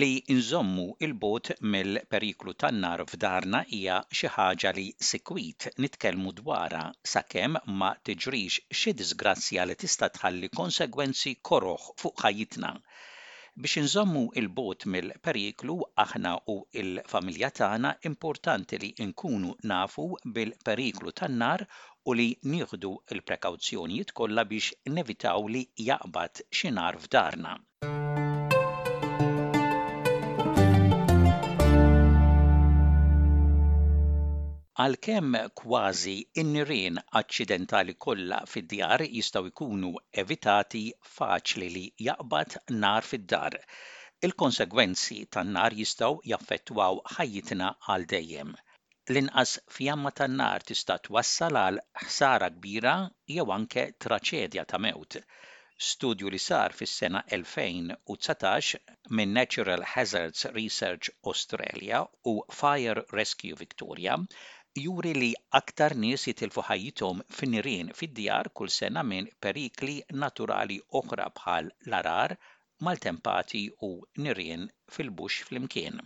Li nżommu 'l bogħod mill-periklu tan-nar f'darna hija xi ħaġa li sikwit nitkellmu dwarha sakemm ma tiġrix xi diżgrazzja li tista' tħalli konsegwenzi koroh fuq ħajjitna. Biex inżommu 'l bogħod mill-periklu aħna u l-familja tagħna importanti li nkunu nafu bil-periklu tan-nar u li nieħdu l-prekawzjonijiet kollha biex nevitaw li jaqbad xi nar f'darna. Għalkemm kważi n-nirien aċċidentali kollha fid-djar jistgħu jkunu evitati faċli li jaqbad nar fid-dar. Il-konsegwenzi tan-nar jistgħu jaffettwaw ħajjitna għal dejjem. L-inqas fjamma tan-nar tista' twassal għal ħsara kbira jew anke traċedja ta' mewt. Studju li sar fis-sena 2019 minn Natural Hazards Research Australia u Fire Rescue Victoria juri li aktar nies jitilfu ħajjithom fin-nirien fid-djar kull sena minn perikli naturali oħra bħal l-għargħar, maltempati u nirien fil-buxx flimkien.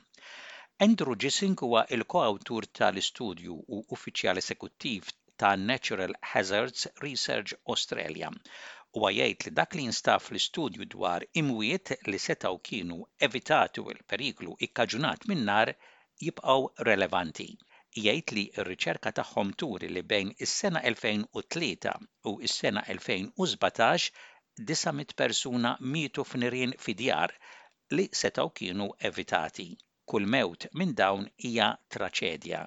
Andrew Gissing huwa l-koawtur ta' l-istudju u uffiċjal esekuttiv ta' Natural Hazards Research Australia. Huwa jgħid li dak li jinstab fl-istudju dwar imwiet li setgħu kienu evitati u l-periklu ikkaġunat min-nar jibqgħu relevanti. Jgħid li r-riċerka tagħhom turi li bejn is-sena 2003 u s-sena 2017 disa' mitt persuna mietu f'nirien fi djar li setgħu kienu evitati. Kull mewt minn dawn hija traċedja.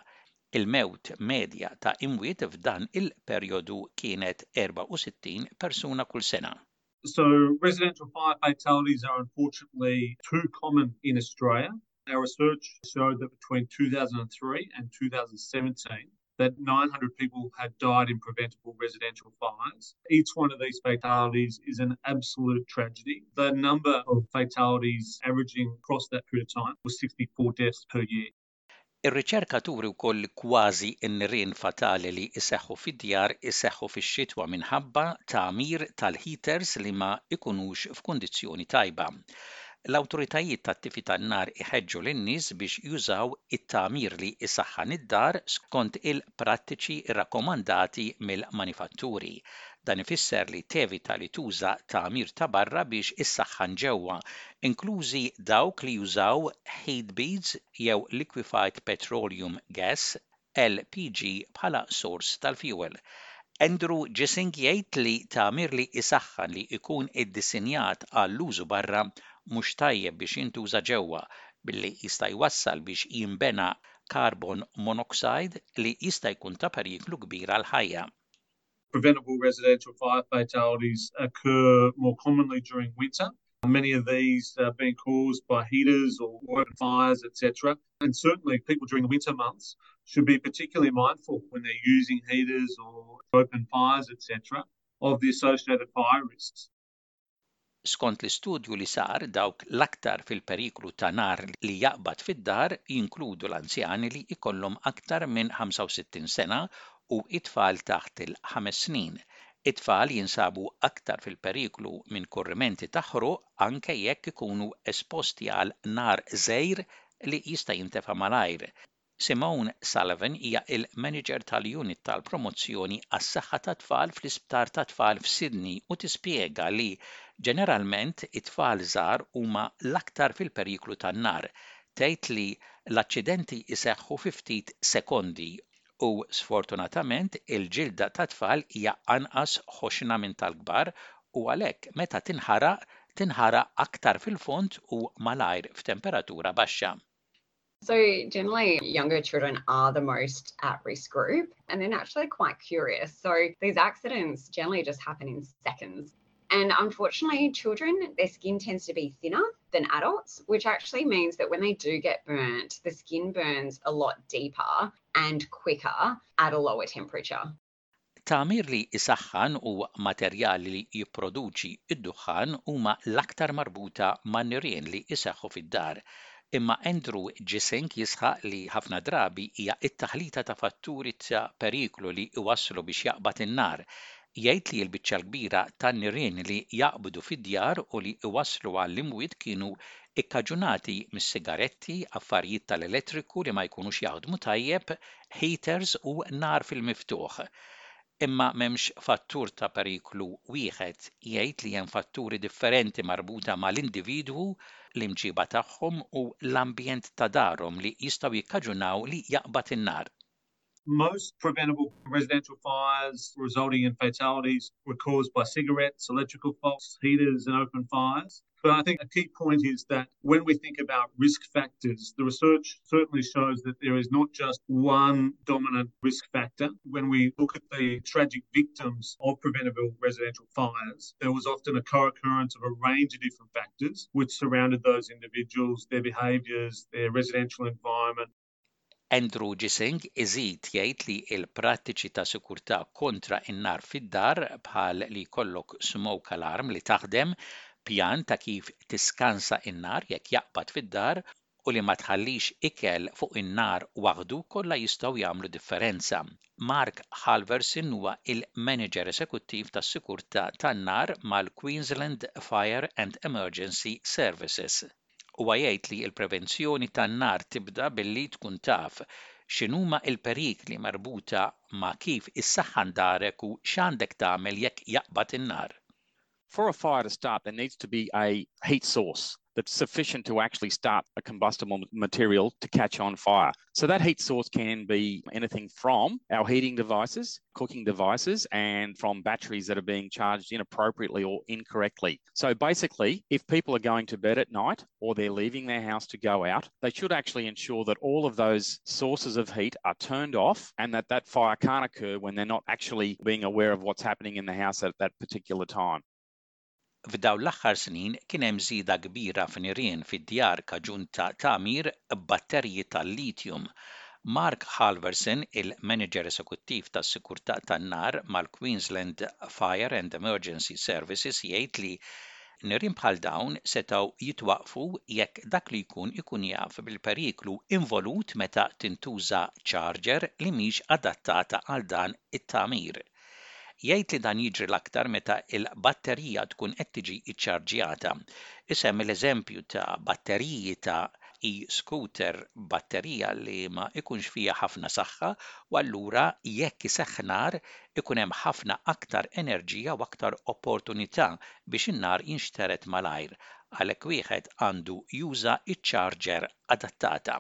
Il-mewt medja ta' imwiet f'dan il-perjodu kienet 64 persuna kull sena. So residential fire fatalities are unfortunately too common in Australia. Our research showed that between 2003 and 2017, that 900 people had died in preventable residential fires. Each one of these fatalities is an absolute tragedy. The number of fatalities averaging across that period of time was 64 deaths per year. Ir-riċerka turi wkoll li kważi n-nirien fatali li jseħħu fid-djar iseħħu fix-xitwa minħabba tagħmir tal-heaters li ma jkunux f'kundizzjoni tajba. L-awtoritajiet tat-tifi tan-nar iħeġġu lin-nies biex jużaw it-tagħmir li jsaħħan id-dar skont il-prattiċi rrakkomandati mill-manifatturi. Dan ifisser li tevita li tuża tagħmir ta' barra biex issaħħan ġewwa, inklużi dawk li jużaw heat beads jew liquefied petroleum gas, LPG bħala sors tal-fjuwel. Andrew Gissing jgħid li tagħmir li jsaħħan li jkun iddisinjat għall-użu barra mhux tajjeb biex jintuża ġewwa billi jista' jwassal biex jinbena carbon monoxide li jista' jkun ta' periklu kbir għall-ħajja. Preventable residential fire fatalities occur more commonly during winter. Many of these are being caused by heaters or open fires, etc. And certainly, people during the winter months should be particularly mindful when they're using heaters or open fires, etc., of the associated fire risks. Skont l-istudju li sar, dawk l-aktar fil-periklu ta' nar li jaqbad fid-dar jinkludu l-anzjani li jkollhom aktar minn 65 sena u t-tfal taħt il-ħames snin. It-tfal jinsabu aktar fil-periklu minn korrimenti ta' ħruq anke jekk ikunu esposti għal nar żgħir li jista' jintefa' malajr, Simone Sullivan hija l-Maniġer tal-Unit tal-Promozzjoni għas-Saħħa tat-Tfal fl-Isptar tat-Tfal f'Sydney u tispjega li ġeneralment it-tfal żgħar huma l-aktar fil-periklu tan-nar. Tgħid li l-aċċidenti jseħħu fi ftit sekondi u sfortunatament il-ġilda tat-tfal hija anqas ħoxna minn tal-kbar u għalhekk meta tinħaraq, tinħaraq aktar fil-fond u malajr f'temperatura baxxa. So, generally, younger children are the most at risk group, and they're naturally quite curious. So, these accidents generally just happen in seconds. And unfortunately, children, their skin tends to be thinner than adults, which actually means that when they do get burnt, the skin burns a lot deeper and quicker at a lower temperature. Tagħmir li jsaħħan u materjali li jipproduċi d-duħħan huma l-aktar marbuta ma' nirien li jseħħu fid-dar, imma Andrew Gissink jisħaq li ħafna drabi hija t-taħlita ta' fatturi ta' periklu li jwasslu biex jaqbad in-nar, jgħid li l-biċċa l-kbira tan-nirien li jaqbdu fid-djar u li jwasslu għall-imwiet kienu kkaġunati mis-sigaretti, affarijiet tal-elettriku li ma jkunux jaħdmu tajjeb, heaters u nar fil-miftuħ, imma m'hemmx fattur ta' periklu wieħed, jgħid li hemm fatturi differenti marbuta mal-individwu, l-imġiba tagħhom u l-ambjent ta' darhom li jistgħu jikkaġunaw li jaqbad in-nar. Most preventable residential fires resulting in fatalities were caused by cigarettes, electrical faults, heaters and open fires. But I think a key point is that when we think about risk factors, the research certainly shows that there is not just one dominant risk factor. When we look at the tragic victims of preventable residential fires, there was often a co occurrence of a range of different factors which surrounded those individuals, their behaviours, their residential environment, Andrew Gissing iżid jgħid li l-prattiċi ta' sikurtà kontra n-nar fid-dar, bħal li jkollok smoke alarm li taħdem, pjan ta' kif tiskansa n-nar jekk jaqbad fid-dar, u li ma tħallix ikel fuq in-nar waħdu kollha jistgħu jagħmlu differenza. Mark Halverson huwa l-Maniġer Esekuttiv tas-Sikurtà tan-Nar mal-Queensland Fire and Emergency Services. Huwa jgħid li l-prevenzjoni tan-nar tibda billi tkun taf x'inhuma l-perikli marbuta ma' kif issaħħan darek u x'għandek tagħmel jekk jaqbad in-nar. For a fire to start there needs to be a heat source that's sufficient to actually start a combustible material to catch on fire. So that heat source can be anything from our heating devices, cooking devices and from batteries that are being charged inappropriately or incorrectly. So basically, if people are going to bed at night or they're leaving their house to go out, they should actually ensure that all of those sources of heat are turned off and that that fire can't occur when they're not actually being aware of what's happening in the house at that particular time. f'dawn l-aħħar snin kien hemm żieda kbira f'nirien fid-djar kaġun ta' tamir batterji tal litium Mark Halverson, il-Maniġer Esekuttiv tas-Sigurtà tan-Nar mal-Queensland Fire and Emergency Services jgħid li nirien bħal dawn setgħu jitwaqqfu jekk dak li jkun ikun jaf bil-periklu involut meta tintuża ċarġer li mhix adattata għal dan it-tagħmir. Jgħid li dan jiġri l-aktar meta l-batterija tkun qed tiġi ċċarġjata. Isemmi l-eżempju ta' batteriji ta' e-scooter b'batterija li ma jkunx fiha ħafna saħħa u allura jekk iseħħ nar ikun hemm ħafna aktar enerġija u aktar opportunità biex in-nar jinxtered malajr għalhekk wieħed għandu juża ċ-charger adattata.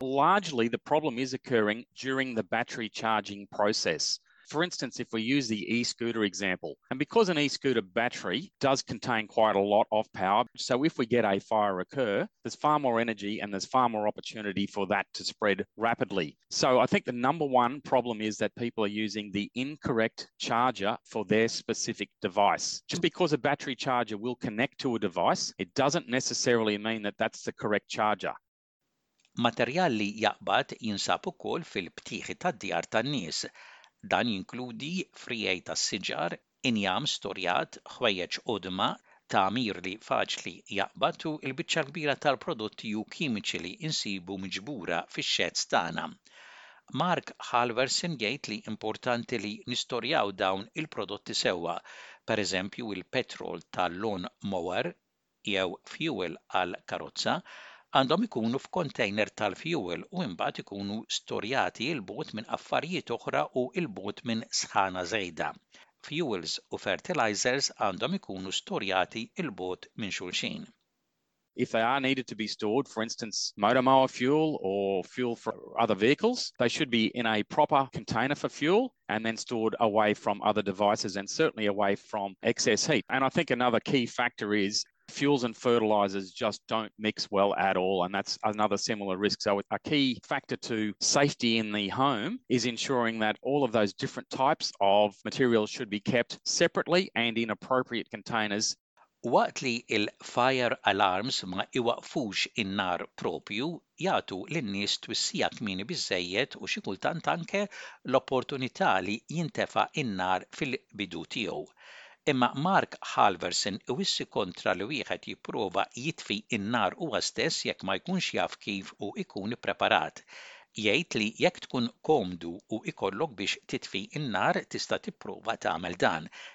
Largely, the problem is occurring during the battery charging process. For instance, if we use the e scooter example, and because an e scooter battery does contain quite a lot of power, so if we get a fire occur, there's far more energy and there's far more opportunity for that to spread rapidly. So I think the number one problem is that people are using the incorrect charger for their specific device. Just because a battery charger will connect to a device, it doesn't necessarily mean that that's the correct charger. Materjal li jaqbad jinsab ukoll fil-btieħi tad-djar tan-nies. Dan jinkludi friegħi tas-siġar, injam storjat, ħwejjeġ qudma, tagħmir li faċli jaqbad u l-biċċa l-kbira tal-prodotti u kimiċi li nsibu miġbura fix-xeds tagħna. Mark Halverson jgħid li importanti li nistorjaw dawn il-prodotti sewwa, pereżempju l-petrol tal-lawn mower jew fjuwil għall-karozza għandhom ikunu f'kontejner tal-fjuwil u imbagħad ikunu storjati 'l bogħod minn affarijiet oħra u 'l bogħod minn sħana żejda. Fjuwils u fertilajżers għandhom ikunu storjati 'l bogħod minn xulxin. If they are needed to be stored, for instance, motor mower fuel or fuel for other vehicles, they should be in a proper container for fuel. and then stored away from other devices and certainly away from excess heat. And I think another key factor is Fuels and fertilizers just don't mix well at all, and that's another similar risk. So, a key factor to safety in the home is ensuring that all of those different types of materials should be kept separately and in appropriate containers Waqt li l-fire alarms ma iwaqqfux in-nar proprju, jagħtu lin-nies twissija kmieni biżżejjed u xi kultant anke l-opportunità li jintefa' n-nar fil-bidu tiegħu. Imma Mark Halverson iwissi kontra li wieħed jipprova jitfi n-nar huwa stess jekk ma jkunx jaf kif u jkun ippreparat. Jgħid li jekk tkun komdu u jkollok biex titfi n-nar tista' tipprova tagħmel dan,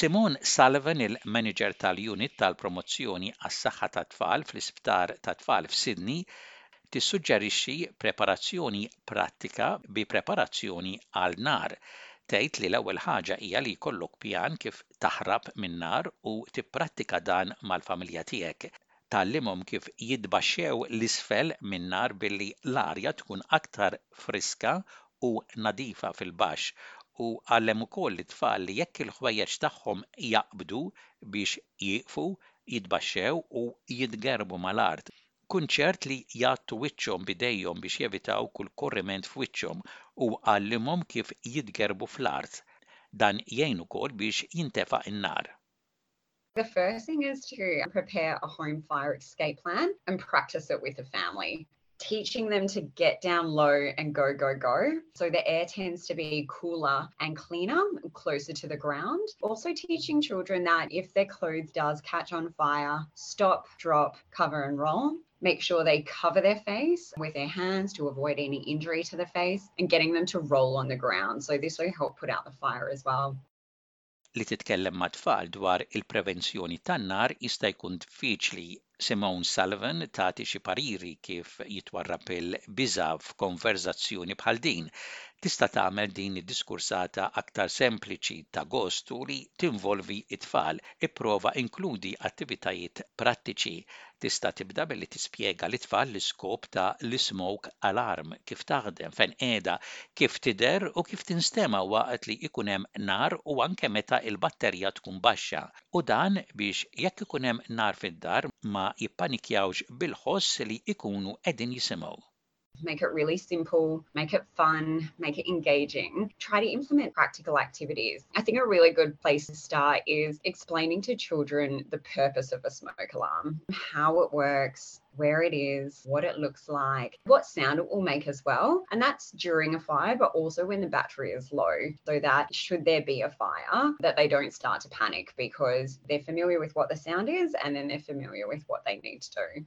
Simone Sullivan, il-Maniġer tal-Unit tal-Promozzjoni għas-Saħħa tat-Tfal fl-Isptar tat-Tfal f'Sydney, tissuġġerixxi preparazzjoni prattika bi preparazzjoni għal nar. Tgħid li l-ewwel ħaġa hija li jkollok pjan kif taħrab min-nar u tipprattika dan mal-familja tiegħek. Tgħallimhom kif jitbaxxew 'l isfel min-nar billi l-arja tkun aktar friska u nadifa fil-baxx u għallem ukoll lit-tfal li jekk il-ħwejjeġ tagħhom jaqbdu biex jieqfu jitbaxxew u jitgerrbu mal-art, kun ċert li jgħattu wiċċhom b'idejhom biex jevitaw kull korriment f'wiċċhom u għallimhom kif jitgerrbu fl-art. Dan jgħin ukoll biex jintefa' n-nar. The first thing is to prepare a home fire escape plan and practice it with the family teaching them to get down low and go, go, go. So the air tends to be cooler and cleaner, closer to the ground. Also, teaching children that if their clothes does catch on fire, stop, drop, cover, and roll. Make sure they cover their face with their hands to avoid any injury to the face and getting them to roll on the ground. So, this will help put out the fire as well. li titkellem mat-tfal dwar il-prevenzjoni tan-nar jista' jkun diffiċli. Simone Sullivan tagħti xi pariri kif jitwarrab il-biża' f'konverżazzjoni bħal din. Tista' tagħmel din id-diskursata aktar sempliċi, ta' gost u li tinvolvi t-tfal. Ipprova inkludi attivitajiet prattiċi Tista' tibda billi tispjega lit-tfal l-iskop ta' l-ismoke alarm, kif taħdem, fejn qiegħda, kif tidher u kif tinstema' waqt li jkun hemm nar u anke meta l-batterja tkun baxxa, u dan biex jekk ikun hemm nar fid-dar ma jippanikjawx bil-ħoss li jkunu qegħdin jisimgħu. Make it really simple, make it fun, make it engaging. Try to implement practical activities. I think a really good place to start is explaining to children the purpose of a smoke alarm, how it works, where it is, what it looks like, what sound it will make as well. And that's during a fire, but also when the battery is low, so that should there be a fire, that they don't start to panic because they're familiar with what the sound is and then they're familiar with what they need to do.